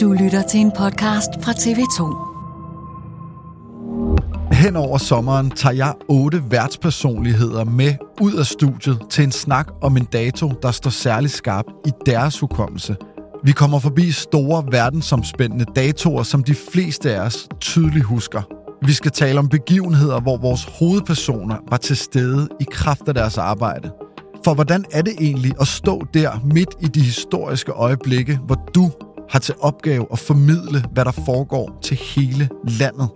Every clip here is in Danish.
Du lytter til en podcast fra TV2. Hen over sommeren tager jeg otte værtspersonligheder med ud af studiet til en snak om en dato, der står særlig skarp i deres hukommelse. Vi kommer forbi store verdensomspændende datoer, som de fleste af os tydeligt husker. Vi skal tale om begivenheder, hvor vores hovedpersoner var til stede i kraft af deres arbejde. For hvordan er det egentlig at stå der midt i de historiske øjeblikke, hvor du har til opgave at formidle, hvad der foregår til hele landet?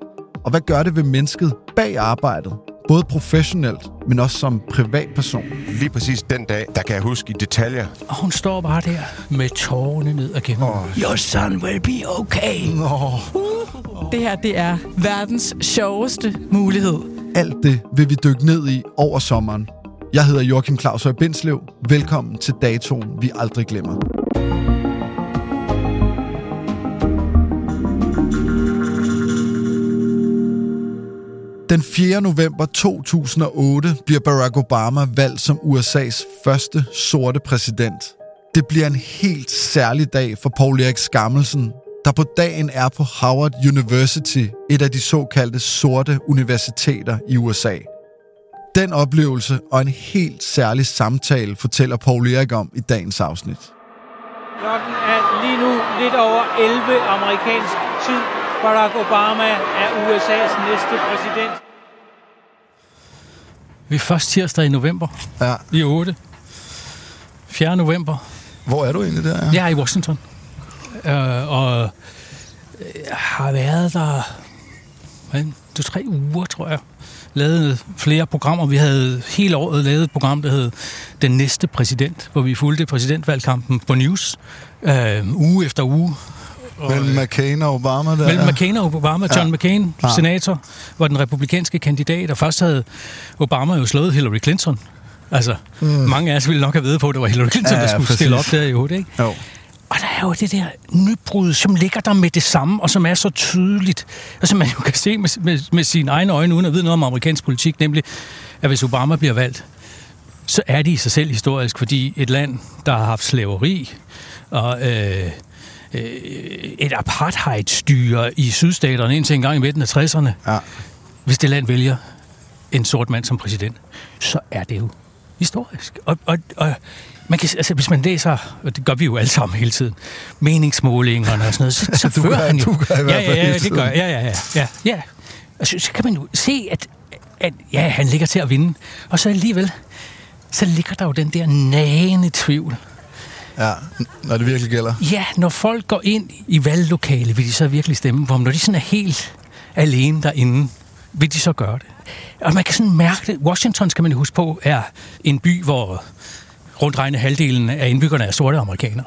Og hvad gør det ved mennesket bag arbejdet? Både professionelt, men også som privatperson. Lige præcis den dag, der kan jeg huske i detaljer. Og hun står bare der med tårerne ned ad gennem. Oh. Your son will be okay. Nå, Det her, det er verdens sjoveste mulighed. alt det vil vi dykke ned i over sommeren. Jeg hedder Joachim Claus Høj Bindslev. Velkommen til datoen, vi aldrig glemmer. Den 4. november 2008 bliver Barack Obama valgt som USA's første sorte præsident. Det bliver en helt særlig dag for Paul Erik Skammelsen, der på dagen er på Howard University, et af de såkaldte sorte universiteter i USA. Den oplevelse og en helt særlig samtale fortæller Paul Erik om i dagens afsnit. Klokken er lige nu lidt over 11 amerikansk tid. Barack Obama er USA's næste præsident. Vi er først tirsdag i november. Ja. I 8. 4. november. Hvor er du egentlig der? Jeg er i Washington. Øh, og jeg har været der hvad, to, tre uger, tror jeg. Lavet flere programmer. Vi havde hele året lavet et program, der hed Den Næste Præsident, hvor vi fulgte præsidentvalgkampen på news øh, uge efter uge. Mellem McCain og Obama der. Mellem McCain og Obama. John Ja. McCain, Ja. senator, var den republikanske kandidat, og først havde Obama jo slået Hillary Clinton. Altså, mm. mange af os ville nok have ved på, at det var Hillary Clinton, Ja, der skulle præcis. stille op der i hovedet, ikke? Jo. Og der er jo det der nybrud, som ligger der med det samme, og som er så tydeligt, og som man jo kan se med, med, med sine egne øjne, uden at vide noget om amerikansk politik, nemlig, at hvis Obama bliver valgt, så er det i sig selv historisk, fordi et land, der har haft slaveri og øh, øh, et apartheidstyre i sydstaterne indtil en gang i midten af 60'erne, Ja. hvis det land vælger en sort mand som præsident, så er det jo historisk. Og, og, og man kan, altså, hvis man læser, og det gør vi jo alle sammen hele tiden, meningsmålingerne og sådan noget, så, så Du fører gør- han jo... du gør i hvert ja, fald ja, ja, hele det gør jeg. Ja, ja, ja. ja, ja. Altså, så kan man jo se, at, at ja, han ligger til at vinde. Og så alligevel, så ligger der jo den der nagende tvivl. Ja, når det virkelig gælder. Ja, når folk går ind i valglokale, vil de så virkelig stemme på ham. Når de sådan er helt alene derinde, vil de så gøre det. Og man kan sådan mærke det. Washington, skal man huske på, er en by, hvor rundt regnet halvdelen af indbyggerne er sorte amerikanere.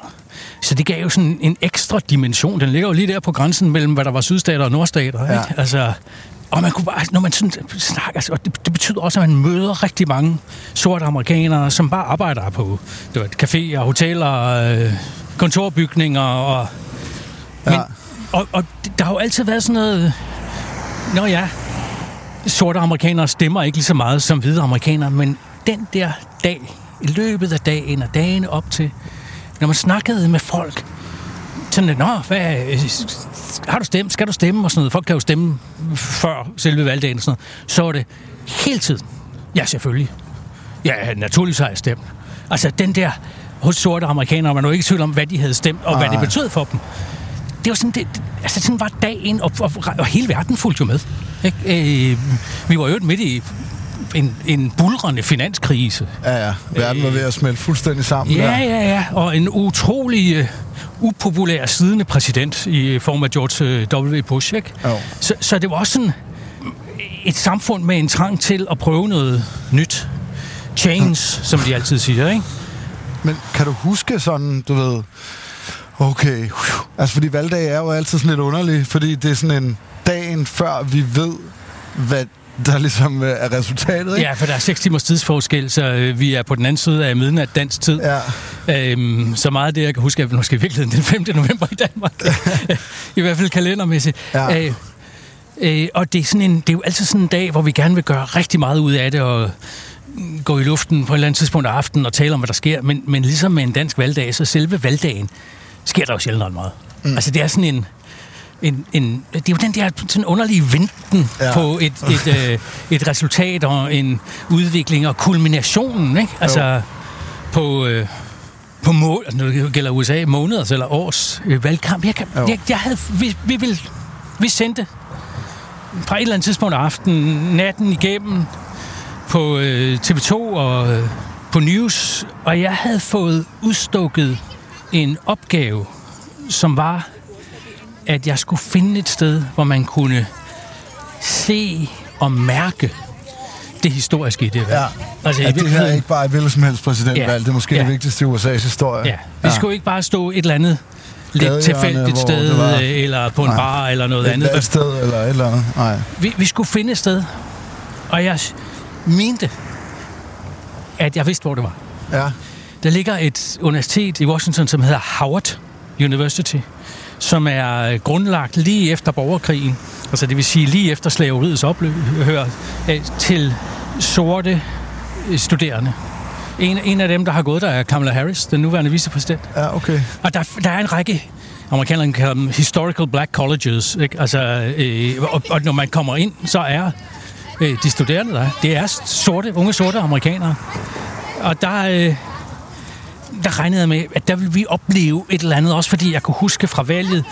Så det gav jo sådan en ekstra dimension. Den ligger jo lige der på grænsen mellem, hvad der var sydstater og nordstater. Ja. Ikke? Altså, og man kunne bare, når man sådan snakker, altså, og det, det betyder også, at man møder rigtig mange sorte amerikanere, som bare arbejder på det var, caféer, hoteller, øh, kontorbygninger. Og, men, ja. og, og der har jo altid været sådan noget... Nå ja, sorte amerikanere stemmer ikke lige så meget som hvide amerikanere, men den der dag, i løbet af dagen og dagene op til, når man snakkede med folk, sådan lidt, nå, hvad, har du stemt, skal du stemme og sådan noget. Folk kan jo stemme før selve valgdagen og sådan noget. Så var det hele tiden, ja selvfølgelig, ja naturligvis har jeg stemt. Altså den der hos sorte amerikanere, man var ikke i tvivl om, hvad de havde stemt, og hvad det betød for dem. Det var sådan, det, altså sådan var dagen, og, og, og hele verden fulgte jo med. Ikke? Øh, vi var jo midt i en, en bulrende finanskrise. Ja, ja. Verden var ved at smelte fuldstændig sammen. Ja, der. ja, ja. Og en utrolig uh, upopulær siddende præsident i form af George øh, W. Bush. Ikke? Jo. Så, så det var også sådan et samfund med en trang til at prøve noget nyt. Change, hmm. som de altid siger, ikke? Men kan du huske sådan, du ved... Okay, altså fordi valgdag er jo altid sådan lidt underlig, fordi det er sådan en dagen før vi ved, hvad der ligesom øh, er resultatet, ikke? Ja, for der er 6 timers tidsforskel, så øh, vi er på den anden side af midnat dansk tid. Ja. Øhm, så meget af det, jeg kan huske, er måske i virkeligheden den 5. november i Danmark. I hvert fald kalendermæssigt. Ja. Øh, øh, og det er, sådan en, det er jo altid sådan en dag, hvor vi gerne vil gøre rigtig meget ud af det, og gå i luften på et eller andet tidspunkt af aftenen og tale om, hvad der sker. Men, men ligesom med en dansk valgdag, så selve valgdagen sker der jo sjældent meget. Mm. Altså det er sådan en en, en, det er jo den der sådan underlige venten ja. på et, et, øh, et resultat og en udvikling og kulminationen, ikke? Altså jo. på, øh, på mål, altså når det gælder USA, måneders eller års øh, valgkamp. Jeg, kan, jeg, jeg havde, vi, vi, vil, vi sendte fra et eller andet tidspunkt af aftenen, natten igennem på øh, TV2 og øh, på News, og jeg havde fået udstukket en opgave, som var at jeg skulle finde et sted, hvor man kunne se og mærke det historiske i det valg. Ja. Altså, at det her er ikke bare et hvilket som helst præsidentvalg. Ja. Det er måske ja. det vigtigste i USA's historie. Ja. Vi ja. skulle ikke bare stå et eller andet lidt tilfældigt sted, var... eller på en Nej. bar, eller noget et andet. Et sted, eller et eller andet. Nej. Vi, vi skulle finde et sted, og jeg mente, at jeg vidste, hvor det var. Ja. Der ligger et universitet i Washington, som hedder Howard University, som er grundlagt lige efter borgerkrigen, altså det vil sige lige efter slaveriets ophør, øh, til sorte øh, studerende. En, en af dem, der har gået der, er Kamala Harris, den nuværende vicepræsident. Ja, okay. Og der, der er en række amerikanerne kalder dem historical black colleges. Ikke? Altså, øh, og, og når man kommer ind, så er øh, de studerende der, det er sorte, unge sorte amerikanere. Og der, øh, der regnede jeg med, at der ville vi opleve et eller andet, også fordi jeg kunne huske fra valget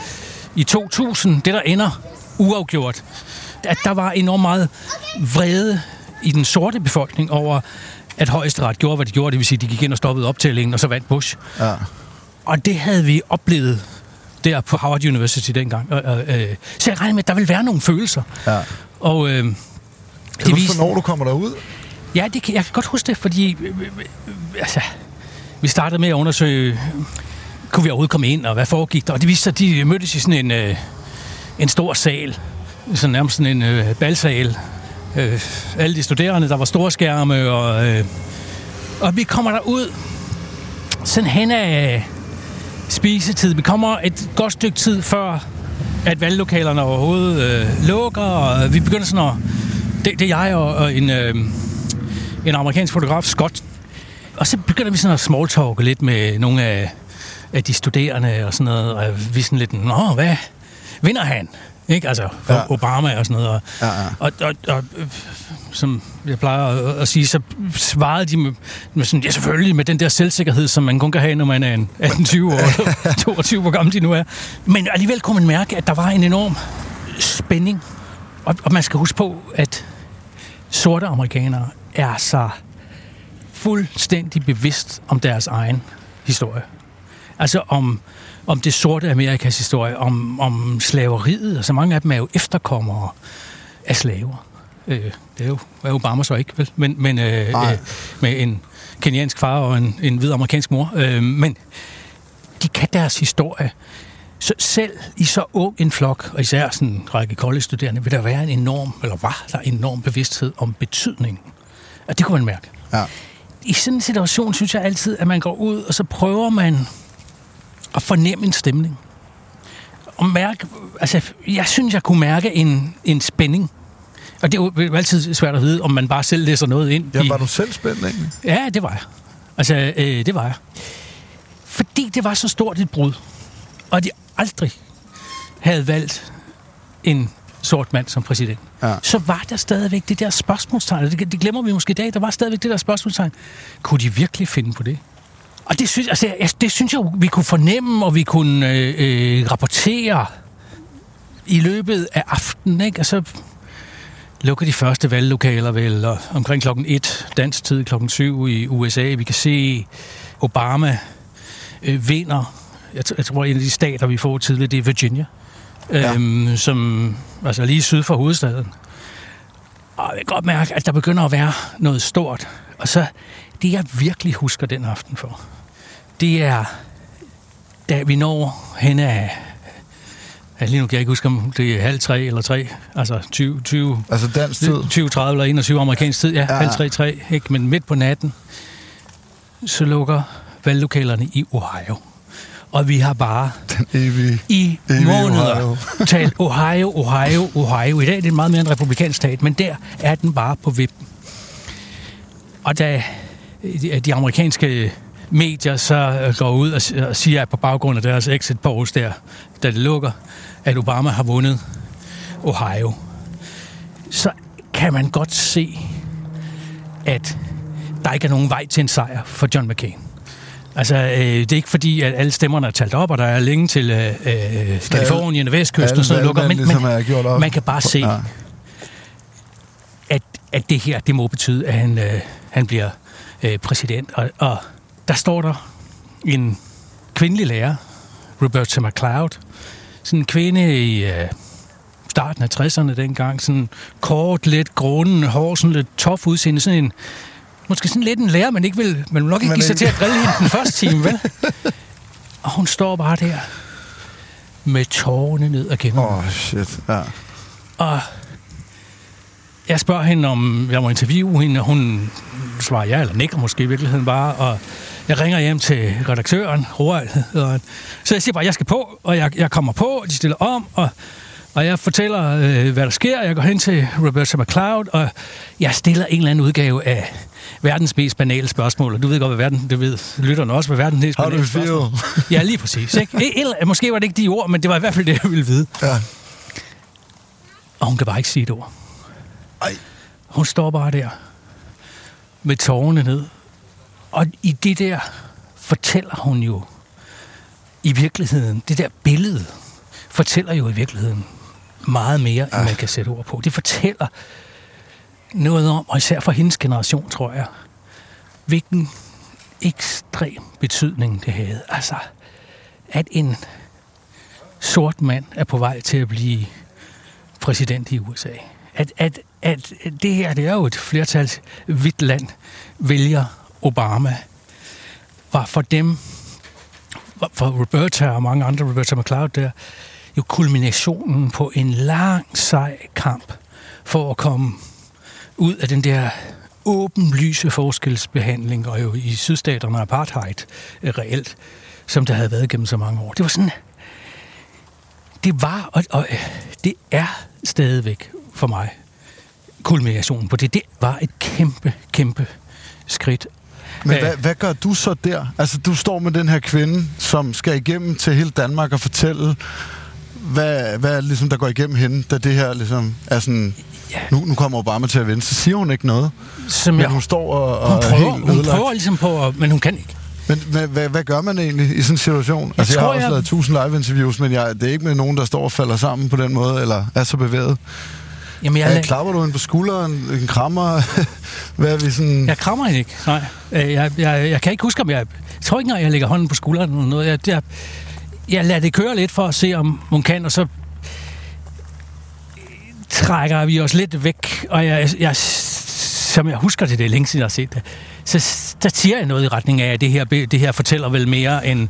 i 2000, det der ender uafgjort, at der var enormt meget vrede i den sorte befolkning over, at højesteret gjorde, hvad de gjorde. Det vil sige, at de gik ind og stoppede optællingen, og så vandt Bush. Ja. Og det havde vi oplevet der på Howard University dengang. Øh, så jeg regnede med, at der ville være nogle følelser. Ja. Og, øh, kan det du viste... hvornår du kommer derud? Ja, det kan, jeg kan godt huske det, fordi øh, øh, altså, vi startede med at undersøge, kunne vi overhovedet komme ind, og hvad foregik der? Og det viste sig, at de mødtes i sådan en, øh, en stor sal, sådan nærmest sådan en øh, balsal. Øh, alle de studerende, der var store skærme, og, øh, og vi kommer der ud sådan hen af øh, spisetid. Vi kommer et godt stykke tid før, at valglokalerne overhovedet øh, lukker, og vi begynder sådan at... Det, det er jeg og, og en, øh, en amerikansk fotograf, Scott, og så begynder vi sådan at smalltalke lidt med nogle af, af de studerende og sådan noget, og vi er sådan lidt, nå, hvad vinder han? Ikke? Altså, for ja. Obama og sådan noget. Og, ja, ja. og, og, og som jeg plejer at, at sige, så svarede de med, med sådan, ja selvfølgelig, med den der selvsikkerhed, som man kun kan have, når man er en 18-20 år, 22, hvor gammel de nu er. Men alligevel kunne man mærke, at der var en enorm spænding. Og, og man skal huske på, at sorte amerikanere er så fuldstændig bevidst om deres egen historie. Altså om, om det sorte Amerikas historie, om, om slaveriet. Altså mange af dem er jo efterkommere af slaver. Øh, det er jo er Obama så ikke, vel? Men, men øh, øh, med en keniansk far og en, en hvid amerikansk mor. Øh, men de kan deres historie. Så selv i så ung en flok, og især sådan en række college-studerende, vil der være en enorm, eller var der en enorm bevidsthed om betydningen. Og det kunne man mærke. Ja. I sådan en situation synes jeg altid, at man går ud, og så prøver man at fornemme en stemning. Og mærke, altså, jeg synes, jeg kunne mærke en, en spænding. Og det er jo altid svært at vide, om man bare selv læser noget ind. Ja, i- var du selv spændt egentlig? Ja, det var jeg. Altså, øh, det var jeg. Fordi det var så stort et brud, og de aldrig havde valgt en sort mand som præsident, Ja. så var der stadigvæk det der spørgsmålstegn, det, det glemmer vi måske i dag, der var stadigvæk det der spørgsmålstegn. Kunne de virkelig finde på det? Og det synes, altså, jeg, det synes jeg, vi kunne fornemme, og vi kunne øh, øh, rapportere i løbet af aftenen, ikke? Og så lukker de første valglokaler vel og omkring klokken 1 dansk tid, klokken 7 i USA. Vi kan se Obama øh, vinder. Jeg, jeg tror, en af de stater, vi får tidligt, det er Virginia. Ja. Øhm, som, altså lige syd for hovedstaden. Og jeg kan godt mærke, at der begynder at være noget stort. Og så, det jeg virkelig husker den aften for, det er, da vi når hen af Ja, lige nu kan jeg ikke huske, om det er halv tre eller tre. Altså 20, 20, Altså dansk tid? 20 30 eller 21 amerikansk tid. Ja, Ja. ja. halv tre, tre. Ikke? Men midt på natten, så lukker valglokalerne i Ohio. Og vi har bare Den evige... i Evige måneder Ohio. talt Ohio, Ohio, Ohio. I dag er det meget mere en republikansk stat, men der er den bare på vippen. Og da de- de amerikanske medier så øh, går ud og siger, at på baggrund af deres exit polls der, da det lukker, at Obama har vundet Ohio, så kan man godt se, at der ikke er nogen vej til en sejr for John McCain. Altså, øh, det er ikke fordi, at alle stemmerne er talt op, og der er længe til øh, øh, Kalifornien og Vestkysten og sådan noget lukker, men, ligesom gjort op. man kan bare se, Ja. at, at det her, det må betyde, at han, øh, han bliver øh, præsident. Og, og der står der en kvindelig lærer, Roberta McLeod, sådan en kvinde i øh, starten af 60'erne dengang, sådan kort, lidt grunden, hår, sådan lidt tof udseende, sådan en, måske sådan lidt en lærer, man ikke vil, man vil nok ikke give sig ikke- til at drille hende den første time, vel? Og hun står bare der med tårerne ned ad kinden. Åh, oh, shit. Ja. Og jeg spørger hende, om jeg må interviewe hende, og hun svarer ja eller nikker måske i virkeligheden bare. Og jeg ringer hjem til redaktøren, Roald hedder han. Så jeg siger bare, jeg skal på, og jeg, jeg kommer på, og de stiller om, og, og jeg fortæller, øh, hvad der sker. Jeg går hen til Roberta McLeod, og jeg stiller en eller anden udgave af verdens mest banale spørgsmål. Og du ved godt, hvad verden, det ved lytterne også, hvad verdens mest How banale spørgsmål. Ja, lige præcis. Ikke? Eller, måske var det ikke de ord, men det var i hvert fald det, jeg ville vide. Ja. Og hun kan bare ikke sige et ord. Ej. Hun står bare der med tårerne ned. Og i det der fortæller hun jo i virkeligheden, det der billede fortæller jo i virkeligheden meget mere, end man kan sætte ord på. Det fortæller noget om, og især for hendes generation, tror jeg, hvilken ekstrem betydning det havde. Altså, at en sort mand er på vej til at blive præsident i USA. At, at, at det her, det er jo et flertals hvidt land, vælger Obama, var for dem, for Roberta og mange andre, Roberta McLeod der, jo kulminationen på en lang, sej kamp for at komme ud af den der åbenlyse forskelsbehandling, og jo i sydstaterne apartheid øh, reelt, som der havde været gennem så mange år. Det var sådan, det var, og, og øh, det er stadigvæk for mig kulminationen på det. Det var et kæmpe, kæmpe skridt. Men hvad, hvad gør du så der? Altså, du står med den her kvinde, som skal igennem til hele Danmark og fortælle, hvad, hvad ligesom, der går igennem hende, da det her ligesom er sådan... Ja. Nu, nu kommer Obama til at vinde, så siger hun ikke noget. Som Men jeg, hun står og, og hun, er prøver, helt hun prøver ligesom på, at, men hun kan ikke. Men hvad, hvad, hvad gør man egentlig i sådan en situation? altså, jeg tror, har også jeg- lavet tusind live-interviews, men jeg, det er ikke med nogen, der står og falder sammen på den måde, eller er så bevæget. Jamen, jeg, jeg, klapper du hende på skulderen, en krammer? hvad er vi sådan... jeg krammer hende ikke. Nej. Øh, Jeg, jeg, jeg kan ikke huske, om jeg... Jeg tror ikke engang, jeg lægger hånden på skulderen eller noget. Jeg, jeg, jeg lader det køre lidt for at se, om hun kan, og så trækker vi os lidt væk, og jeg, jeg, som jeg husker det, det er længe siden jeg har set det, så der siger jeg noget i retning af, at det her, det her fortæller vel mere end,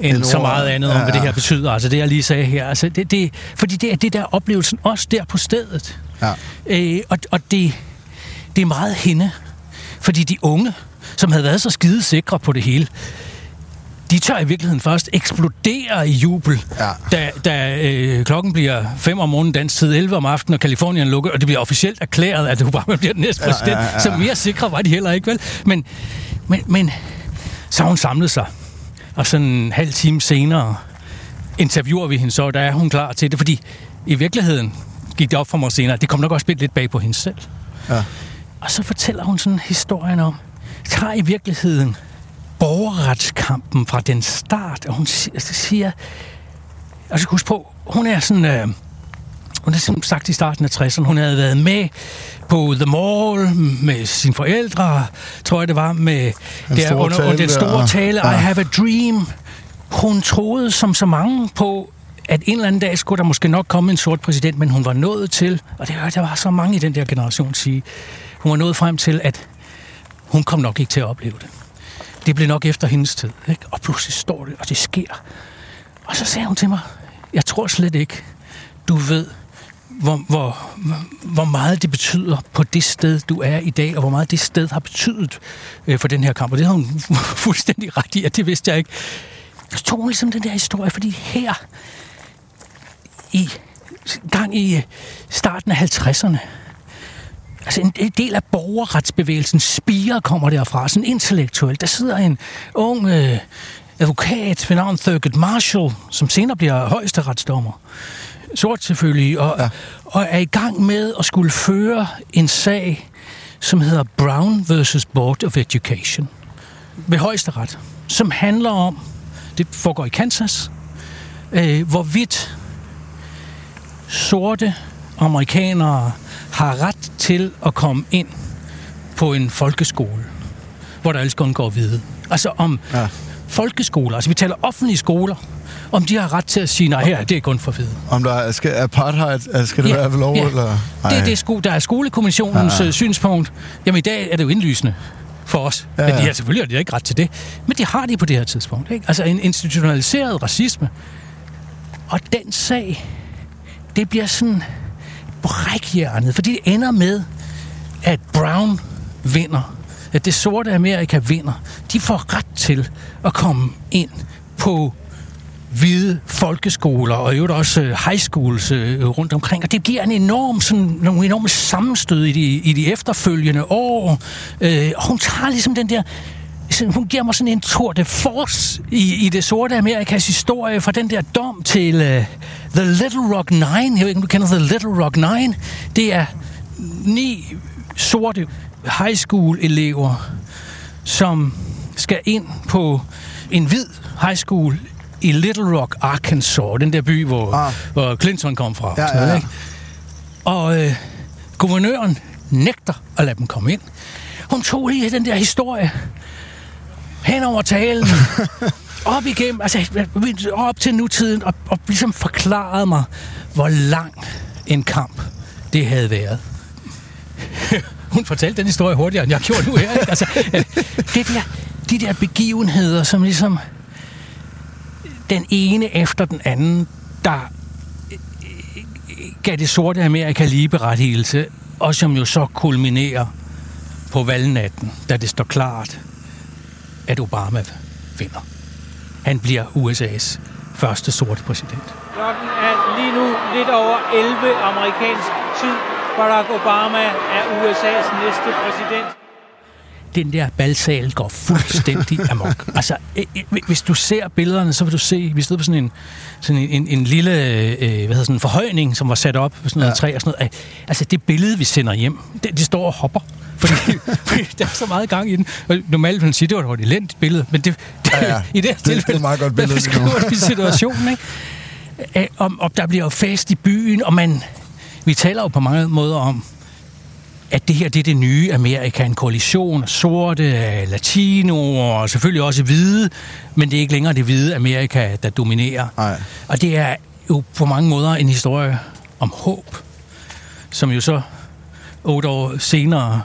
end så meget andet om, hvad det her betyder. Altså det, jeg lige sagde her. Altså, det, det, fordi det er det der oplevelsen også der på stedet. Ja. Øh, og og det, det er meget hende. Fordi de unge, som havde været så skide sikre på det hele, de tør i virkeligheden først eksplodere i jubel, Ja. da, da øh, klokken bliver 5 om morgenen, dansk tid 11 om aftenen, og Kalifornien lukker, og det bliver officielt erklæret, at Obama bliver den næste Ja, ja, præsident. ja, ja. Så mere sikre var de heller ikke, vel? Men, men, men så har hun samlet sig, og sådan en halv time senere interviewer vi hende så, og der er hun klar til det, fordi i virkeligheden gik det op for mig senere, det kom nok også lidt bag på hende selv. Ja. Og så fortæller hun sådan historien om, tager i virkeligheden borgerretskampen fra den start, og hun si- siger, og så huske på, hun er sådan, øh, hun er som sagt i starten af 60'erne, hun havde været med på The Mall med sine forældre, tror jeg det var, med Den der, store under, under den tale, store og- tale, ja. I have a dream. Hun troede som så mange på, at en eller anden dag skulle der måske nok komme en sort præsident, men hun var nået til, og det hørte jeg var så mange i den der generation sige, hun var nået frem til, at hun kom nok ikke til at opleve det. Det blev nok efter hendes tid, ikke? Og pludselig står det, og det sker. Og så sagde hun til mig, jeg tror slet ikke, du ved, hvor, hvor, hvor meget det betyder på det sted, du er i dag, og hvor meget det sted har betydet øh, for den her kamp. Og det har hun fuldstændig ret i, at det vidste jeg ikke. Så tog hun ligesom den der historie, fordi her i gang i starten af 50'erne, altså en del af borgerretsbevægelsen spire kommer derfra, sådan intellektuelt. Der sidder en ung øh, advokat ved navn Thurgood Marshall, som senere bliver højesteretsdommer. Sort selvfølgelig, og, ja. og er i gang med at skulle føre en sag, som hedder Brown versus Board of Education ved højesteret, som handler om, det foregår i Kansas, øh, hvorvidt sorte amerikanere har ret til at komme ind på en folkeskole, hvor der ellers kun går hvide. Altså om Ja. folkeskoler, altså vi taler offentlige skoler, om de har ret til at sige, nej, her det er kun for hvide. Om der er, skal, apartheid, skal det være ved lov, eller? Det er det, sko- der er skolekommissionens Ja. ja. synspunkt. Jamen i dag er det jo indlysende for os. Ja, Ja, ja. Men de ja. har selvfølgelig har de ikke ret til det. Men det har de på det her tidspunkt. Ikke? Altså en institutionaliseret racisme. Og den sag, det bliver sådan brækhjernet, fordi det ender med, at Brown vinder. At det sorte Amerika vinder. De får ret til at komme ind på hvide folkeskoler, og i øvrigt også øh, high schools øh, rundt omkring. Og det giver en enorm, sådan, nogle enorme sammenstød i de, i de efterfølgende år. Øh, og hun tager ligesom den der hun giver mig sådan en tour de force i, i det sorte Amerikas historie, fra den der dom til uh, The Little Rock Nine. Jeg ved ikke, om du kender The Little Rock Nine. Det er ni sorte high school elever, som skal ind på en hvid high school i Little Rock, Arkansas, den der by, hvor, Ah. hvor Clinton kom fra. Ja, ja, ja. ikke? Og øh, guvernøren nægter at lade dem komme ind. Hun tog lige den der historie hen over talen, op igennem, altså op til nutiden, og, og ligesom forklarede mig, hvor lang en kamp det havde været. Hun fortalte den historie hurtigere, end jeg gjorde nu her. Ikke? Altså, øh, det der, de der begivenheder, som ligesom den ene efter den anden, der øh, gav det sorte Amerika ligeberettigelse, og som jo så kulminerer på valgnatten, da det står klart, at Obama vinder. Han bliver USA's første sorte præsident. Klokken er lige nu lidt over 11 amerikansk tid. Barack Obama er USA's næste præsident. den der balsal går fuldstændig amok. Altså, hvis du ser billederne, så vil du se, vi stod på sådan en, sådan en, en, en lille øh, hvad hedder sådan en forhøjning, som var sat op på sådan noget ja. træ og sådan noget. Altså, det billede, vi sender hjem, det, de står og hopper. Fordi, fordi der er så meget gang i den. Og normalt vil man sige, det var et elendigt billede, men det, det, Ja, ja. i det her Det- det er et tilfælde, meget godt der billede beskriver det situationen, ikke? Øh, Og, og der bliver jo fest i byen, og man, vi taler jo på mange måder om, at det her det er det nye Amerika, en koalition af sorte, af latinoer og selvfølgelig også hvide, men det er ikke længere det hvide Amerika, der dominerer. Nej. Og det er jo på mange måder en historie om håb. som jo så otte år senere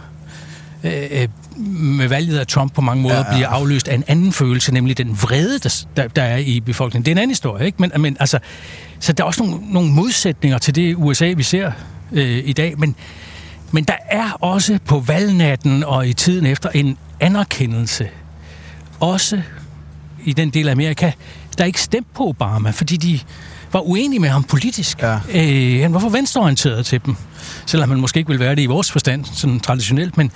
øh, øh, med valget af Trump på mange måder ja, ja. bliver afløst af en anden følelse, nemlig den vrede, der, der, er i befolkningen. Det er en anden historie, ikke? Men, men altså, så der er også nogle, nogle modsætninger til det USA, vi ser øh, i dag. Men, men der er også på valgnatten og i tiden efter en anerkendelse. Også i den del af Amerika, der ikke stemt på Obama, fordi de var uenige med ham politisk. Ja. Øh, han var for venstreorienteret til dem, selvom man måske ikke vil være det i vores forstand, sådan traditionelt, men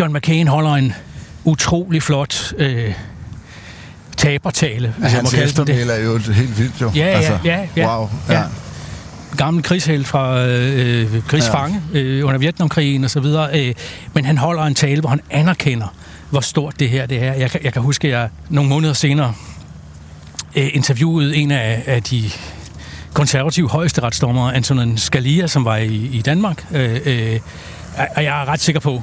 John McCain holder en utrolig flot øh, tabertale. Ja, hans eftermæl er jo helt vildt, jo. Ja, altså, ja, ja. Wow, ja. ja. Gammel krigshelt fra øh, krigsfange ja. øh, under Vietnamkrigen og så videre. Øh, men han holder en tale, hvor han anerkender, hvor stort det her det er. Jeg, jeg kan huske, at jeg nogle måneder senere øh, interviewede en af, af de konservative højesteretsdommere, Antonin Scalia, som var i, i Danmark. Øh, øh, og jeg er ret sikker på,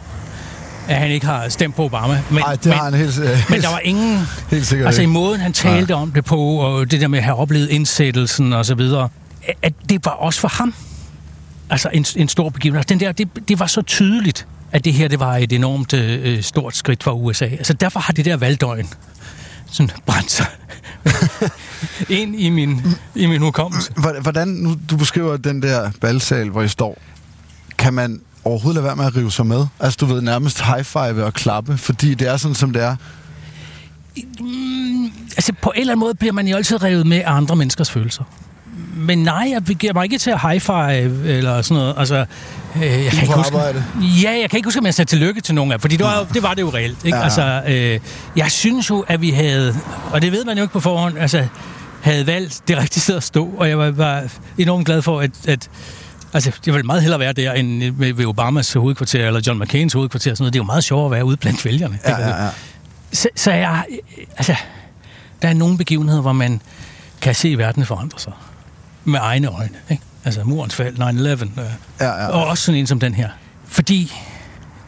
at han ikke har stemt på Obama. Men, Ej, det men, har han helt, men der var ingen... Helt sikkert Altså i måden, han talte Nej. om det på, og det der med at have oplevet indsættelsen og så videre, at det var også for ham altså en, en stor begivenhed. Den der, det, det var så tydeligt, at det her det var et enormt øh, stort skridt for USA. Altså derfor har det der valgdøgn sådan brændt sig ind i min, i min hukommelse. Hvordan, nu du beskriver den der balsal, hvor I står, kan man overhovedet lade være med at rive sig med? Altså du ved, nærmest high-five og klappe, fordi det er sådan, som det er? Mm, altså på en eller anden måde bliver man jo altid revet med af andre menneskers følelser. Men nej, jeg giver mig ikke til at high-five eller sådan noget. Altså, øh, jeg kan ikke huske, arbejde. Ja, jeg kan ikke huske, om jeg sagde tillykke til nogen af fordi det var, det var det jo reelt. Ikke? Ja. Altså, øh, jeg synes jo, at vi havde, og det ved man jo ikke på forhånd, altså, havde valgt det rigtige sted at stå, og jeg var, var enormt glad for, at, at Altså, jeg ville meget hellere være der, end ved Obamas hovedkvarter, eller John McCains hovedkvarter. Sådan noget. Det er jo meget sjovere at være ude blandt vælgerne. Ja, ja, ja. Så, så jeg, altså, der er nogle begivenheder, hvor man kan se verden forandre sig. Med egne øjne. Ikke? Altså, murens fald, 9-11. Øh, ja, ja. Og også sådan en som den her. Fordi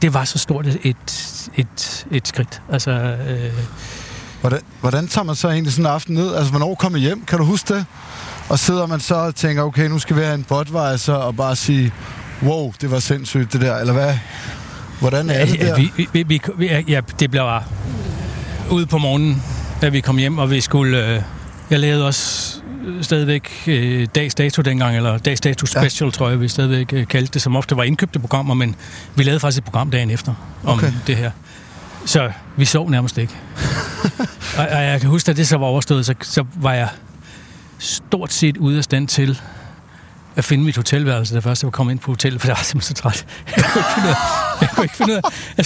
det var så stort et, et, et, et skridt. Altså, øh, hvordan, hvordan tager man så egentlig sådan en aften ned? Altså, hvornår kommer hjem? Kan du huske det? Og sidder man så og tænker, okay, nu skal vi have en Budweiser og bare sige, wow, det var sindssygt det der, eller hvad? Hvordan er det der? Ja, vi, vi, vi, vi, ja, det blev bare ude på morgenen, da vi kom hjem, og vi skulle... Øh, jeg lavede også stadigvæk øh, dags dato dengang, eller dags dato special, ja. tror jeg, vi stadigvæk øh, kaldte det, som ofte var indkøbte programmer, men vi lavede faktisk et program dagen efter om okay. det her. Så vi sov nærmest ikke. og, og jeg kan huske, at det så var overstået, så, så var jeg stort set ude af stand til at finde mit hotelværelse, da først jeg kommet ind på hotellet, for jeg var simpelthen så træt. Jeg kunne ikke finde ud af, jeg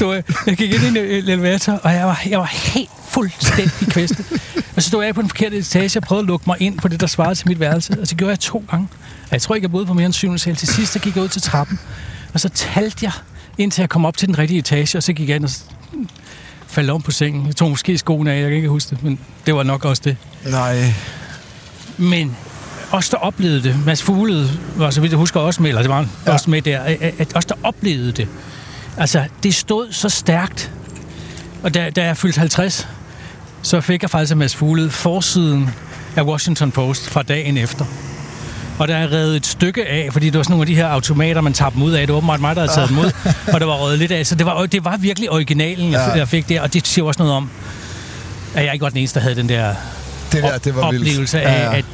jeg, jeg gik ind i en elevator, og jeg var, jeg var helt fuldstændig kvæstet. Og så stod jeg på den forkerte etage og prøvede at lukke mig ind på det, der svarede til mit værelse, og så gjorde jeg to gange. Og jeg tror ikke, jeg boede på mere end syvende sal. Til sidst, så gik jeg ud til trappen, og så talte jeg, indtil jeg kom op til den rigtige etage, og så gik jeg ind og faldt om på sengen. Jeg tog måske skoene af, jeg kan ikke huske det, men det var nok også det. Nej. Men os, der oplevede det, Mads Fuglede var så vidt jeg husker også med, eller det var ja. også med der, at os, der oplevede det, altså, det stod så stærkt. Og da, da jeg fyldte 50, så fik jeg faktisk af Mads Fuglede forsiden af Washington Post fra dagen efter. Og der er reddet et stykke af, fordi det var sådan nogle af de her automater, man tager dem ud af. Det var åbenbart mig, der havde taget dem ud, og det var røget lidt af. Så det var, det var virkelig originalen, jeg, ja. jeg fik der. Og det siger også noget om, at jeg ikke var den eneste, der havde den der, det der det var oplevelse vildt. af, ja, ja. At,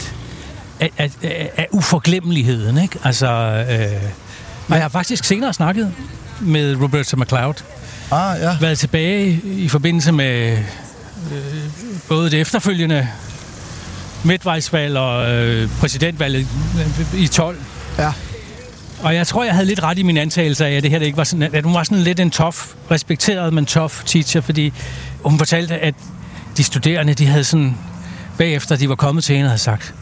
af, af, af, af uforglemmeligheden, ikke? Altså, øh, og jeg har faktisk senere snakket med Roberta McLeod. Ah, ja. Været tilbage i forbindelse med øh, både det efterfølgende midtvejsvalg og øh, præsidentvalget i 12. Ja. Og jeg tror, jeg havde lidt ret i min antagelse af, at det her det ikke var sådan, at hun var sådan lidt en tough, respekteret, men tough teacher, fordi hun fortalte, at de studerende, de havde sådan, bagefter de var kommet til hende, havde sagt,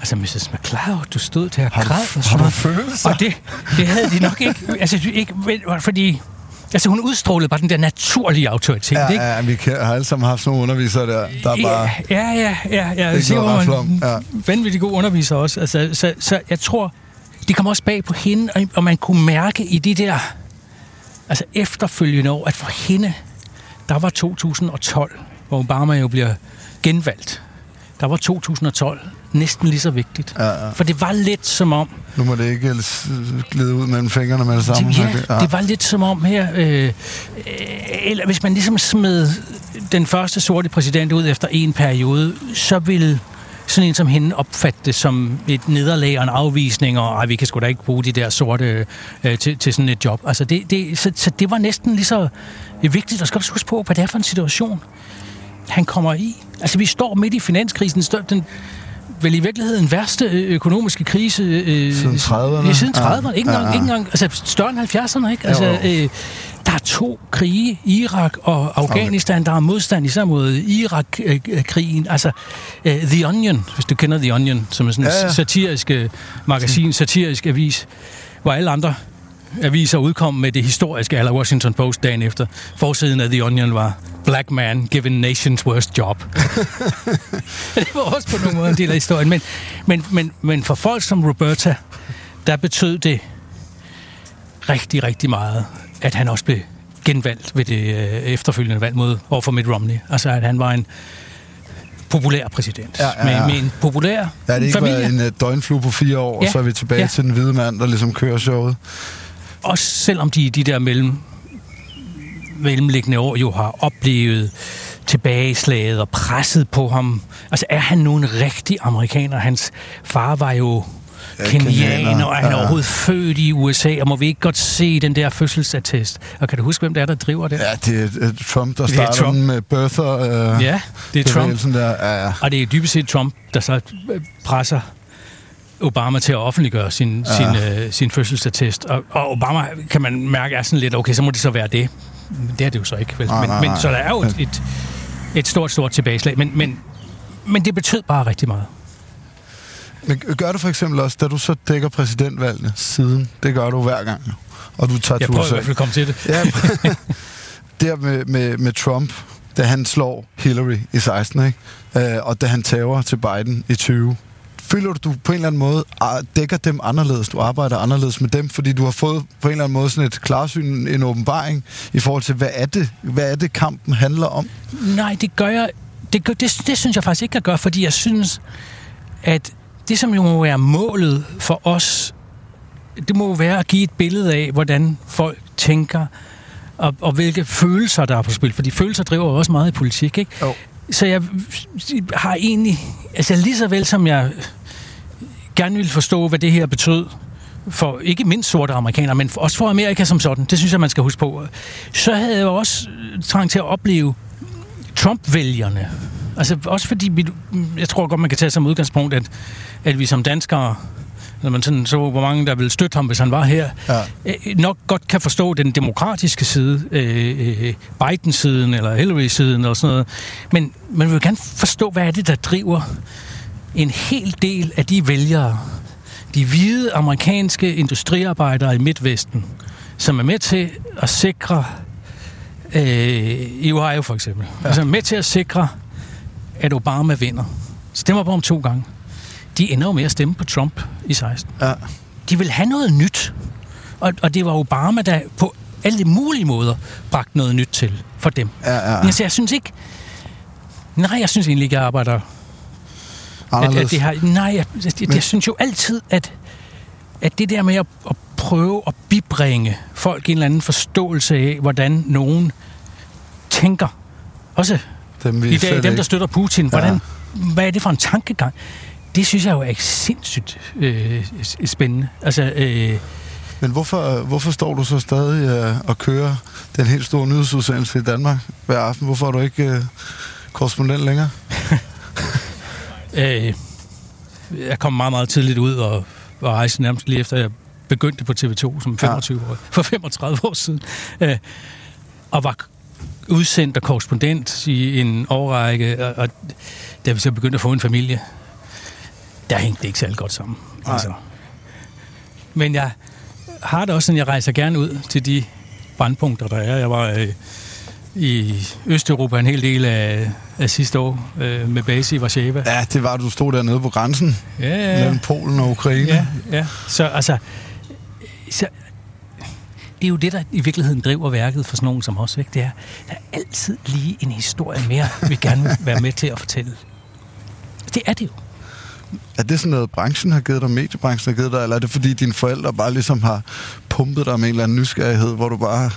Altså, Mrs. McLeod, du stod der og græd. Har, har du følelser? Og det, det havde de nok ikke. Altså, ikke, fordi... Altså, hun udstrålede bare den der naturlige autoritet, ja, ikke? Ja, vi har alle sammen haft sådan nogle undervisere der, der er bare... Ja, ja, ja. ja. Siger, hvor man ja. vanvittig god underviser også. Altså, så, så jeg tror, det kom også bag på hende, og man kunne mærke i de der altså efterfølgende år, at for hende, der var 2012, hvor Obama jo bliver genvalgt der var 2012 næsten lige så vigtigt. Ja, ja. For det var lidt som om, Nu må det ikke glide ud mellem fingrene med det samme. det, ja, det var lidt som om her, øh, øh, eller hvis man ligesom smed den første sorte præsident ud efter en periode, så ville sådan en som hende opfatte det som et nederlag og en afvisning, og ej, vi kan sgu da ikke bruge de der sorte øh, til, til sådan et job. Altså det, det, så, så det var næsten lige så vigtigt. Og skal også huske på, hvad det er for en situation, han kommer i. Altså vi står midt i finanskrisen, den vel i virkeligheden værste øh, økonomiske krise øh, Siden 30'erne. Ja, siden 30'erne. Ja. Ikke engang, Ja, ja. ikke engang altså større end 70'erne, ikke? Altså, Jo, øh, der er to krige, Irak og Afghanistan, der er modstand især mod Irak-krigen. Altså, øh, The Onion, hvis du kender The Onion, som er sådan en Ja, ja. satirisk øh, magasin, satirisk avis, hvor alle andre aviser udkom med det historiske, eller Washington Post dagen efter. Forsiden af The Onion var Black man given nation's worst job. det var også på nogle måder en del af historien. Men, men, men, men for folk som Roberta, der betød det rigtig, rigtig meget, at han også blev genvalgt ved det øh, efterfølgende valg mod overfor Mitt Romney. Altså, at han var en populær præsident. Ja, ja, ja. Med, med en populær Ja, det ikke familie. været en uh, døgnflue på fire år, ja. Og så er vi tilbage. Ja. til den hvide mand, der ligesom kører showet. Også selvom de de der mellem, mellemliggende år jo har oplevet tilbageslaget og presset på ham. Altså er han nu en rigtig amerikaner? Hans far var jo kenianer, og han er ja. overhovedet født i USA, og må vi ikke godt se den der fødselsattest? Og kan du huske, hvem det er, der driver det? Ja, det er uh, Trump, der er starter Trump. med birther. Uh, ja det er Trump. Der. Ja, ja. Og det er dybest set Trump, der så øh, presser Obama til at offentliggøre sin, Ja. sin, øh, sin fødselsattest. Og, og Obama, kan man mærke, er sådan lidt, okay, så må det så være det. Men det er det jo så ikke. Vel? Nej, men, nej, men, nej. så der er jo et, et, et stort, stort tilbageslag. Men, men, men det betød bare rigtig meget. Men gør du for eksempel også, da du så dækker præsidentvalgene siden, det gør du hver gang, og du tager Jeg prøver i hvert fald at komme til det. Ja, der med, med, med Trump, da han slår Hillary i 16, ikke? Øh, og da han tager til Biden i 20. Føler du, du på en eller anden måde ah, dækker dem anderledes, du arbejder anderledes med dem, fordi du har fået på en eller anden måde sådan et klarsyn, en åbenbaring i forhold til, hvad er det, hvad er det kampen handler om? Nej, det gør jeg... Det, gør, det, det synes jeg faktisk ikke, jeg gør, fordi jeg synes, at det, som jo må være målet for os, det må være at give et billede af, hvordan folk tænker, og, og hvilke følelser, der er på spil. Fordi følelser driver også meget i politik, ikke? Jo. Så jeg har egentlig... Altså lige så vel som jeg gerne ville forstå, hvad det her betød, for ikke mindst sorte amerikanere, men også for Amerika som sådan, det synes jeg, man skal huske på, så havde jeg også trang til at opleve Trump-vælgerne. Altså også fordi, vi, jeg tror godt, man kan tage som udgangspunkt, at, at vi som danskere, når man sådan så, hvor mange der ville støtte ham, hvis han var her, Ja. øh, nok godt kan forstå den demokratiske side, øh, øh, Biden-siden eller Hillary-siden eller sådan noget. Men man vil gerne forstå, hvad er det, der driver en hel del af de vælgere, de hvide amerikanske industriarbejdere i Midtvesten, som er med til at sikre, øh, i Ohio for eksempel, ja. altså med til at sikre, at Obama vinder. Stemmer på ham to gange. De ender jo med at stemme på Trump i 16. Ja. De vil have noget nyt. Og, og det var Obama, der på alle mulige måder bragte noget nyt til for dem. Ja, ja. Men altså, jeg synes ikke... Nej, jeg synes egentlig ikke, jeg arbejder Anderledes. at det har, nej, jeg, jeg, Men- jeg synes jo altid, at, at det der med at, at prøve at bibringe folk en eller anden forståelse af, hvordan nogen tænker, også dem, vi i dag, dem, der ikke- støtter Putin, hvordan, hvad er det for en tankegang? Det synes jeg jo er sindssygt øh, spændende. Altså, øh, Men hvorfor, hvorfor står du så stadig øh, og kører den helt store nyhedsudsendelse i Danmark hver aften? Hvorfor er du ikke øh, korrespondent længere? øh, jeg kom meget, meget tidligt ud og, og rejste nærmest lige efter, jeg begyndte på TV2 som 25 år, for 35 år siden. Øh, og var udsendt og korrespondent i en årrække, og, og da vi så begyndte at få en familie, der hængte det ikke særlig godt sammen. Altså. Men jeg har det også sådan, jeg rejser gerne ud til de brandpunkter, der er. Jeg var øh, i Østeuropa en hel del af, af sidste år øh, med base i Warszawa. Ja, det var, du stod dernede på grænsen Ja, ja, mellem. Polen og Ukraine. ja, ja. Så altså, så, det er jo det, der i virkeligheden driver værket for sådan nogen som os. Ikke? Det er, der er altid lige en historie mere, vi gerne vil være med til at fortælle. Det er det jo. Er det sådan noget, branchen har givet dig, mediebranchen har givet dig, eller er det fordi dine forældre bare ligesom har pumpet dig med en eller anden nysgerrighed, hvor du bare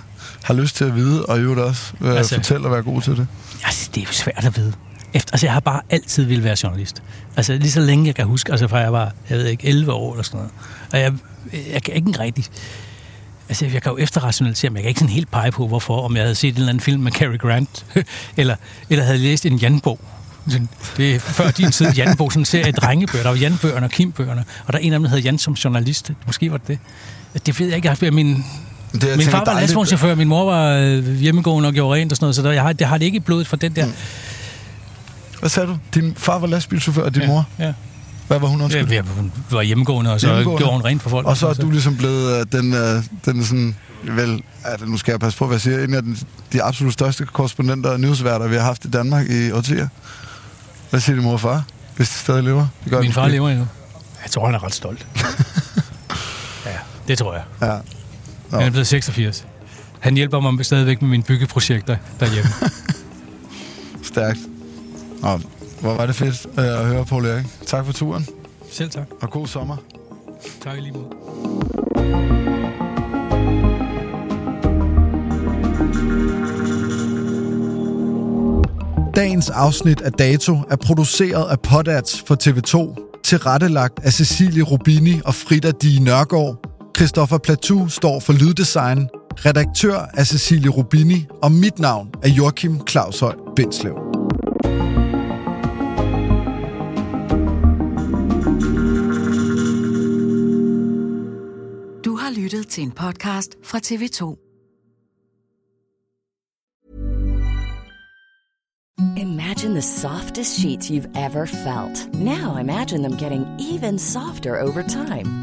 har lyst til at vide, og i øvrigt også øh, altså, fortælle og være god til det? Altså, det er jo svært at vide. Efter, altså, jeg har bare altid ville være journalist. Altså, lige så længe jeg kan huske, altså fra jeg var, jeg ved ikke, 11 år eller sådan noget. Og jeg, jeg kan ikke rigtig... Altså, jeg kan jo efterrationalisere, men jeg kan ikke sådan helt pege på, hvorfor, om jeg havde set en eller anden film med Cary Grant, eller, eller havde læst en Jan-bog. Det er før din tid, Jan-bog, sådan en serie af drengebøger. Der var Jan-bøgerne og Kim-bøgerne, og der er en af dem, der hedder Jan som journalist. Måske var det det. Det ved jeg ikke. Jeg, min, det, jeg min far var lastvognschauffør, min mor var øh, hjemmegående og gjorde rent og sådan noget, så der, jeg har, det har det ikke i blodet for den der... Mm. Hvad sagde du? Din far var lastbilchauffør, og din ja, mor? Ja. Hvad var hun undskyld? Ja, hun var hjemmegående, og så hjemmegående. gjorde hun rent for folk. Og så er du ligesom blevet uh, den, uh, den sådan, vel, altså, nu skal jeg passe på, hvad jeg siger, en af den, de absolut største korrespondenter og nyhedsværter, vi har haft i Danmark i årtier. Hvad siger din mor og far, hvis de stadig lever? Det gør Min far lever endnu. Jeg tror, han er ret stolt. ja, det tror jeg. Ja. Nå. Han er blevet 86. Han hjælper mig stadigvæk med mine byggeprojekter derhjemme. Stærkt. Nå, hvor var det fedt øh, at høre, Paul Erik. Tak for turen. Selv tak. Og god sommer. Tak lige måde. Dagens afsnit af Dato er produceret af Podats for TV2, tilrettelagt af Cecilie Rubini og Frida Di Nørgaard. Christoffer Platou står for lyddesign, redaktør er Cecilie Rubini, og mit navn er Joachim Claushøj Bindslev. Du har lyttet til en podcast fra TV2. Imagine the softest sheets you've ever felt. Now imagine them getting even softer over time.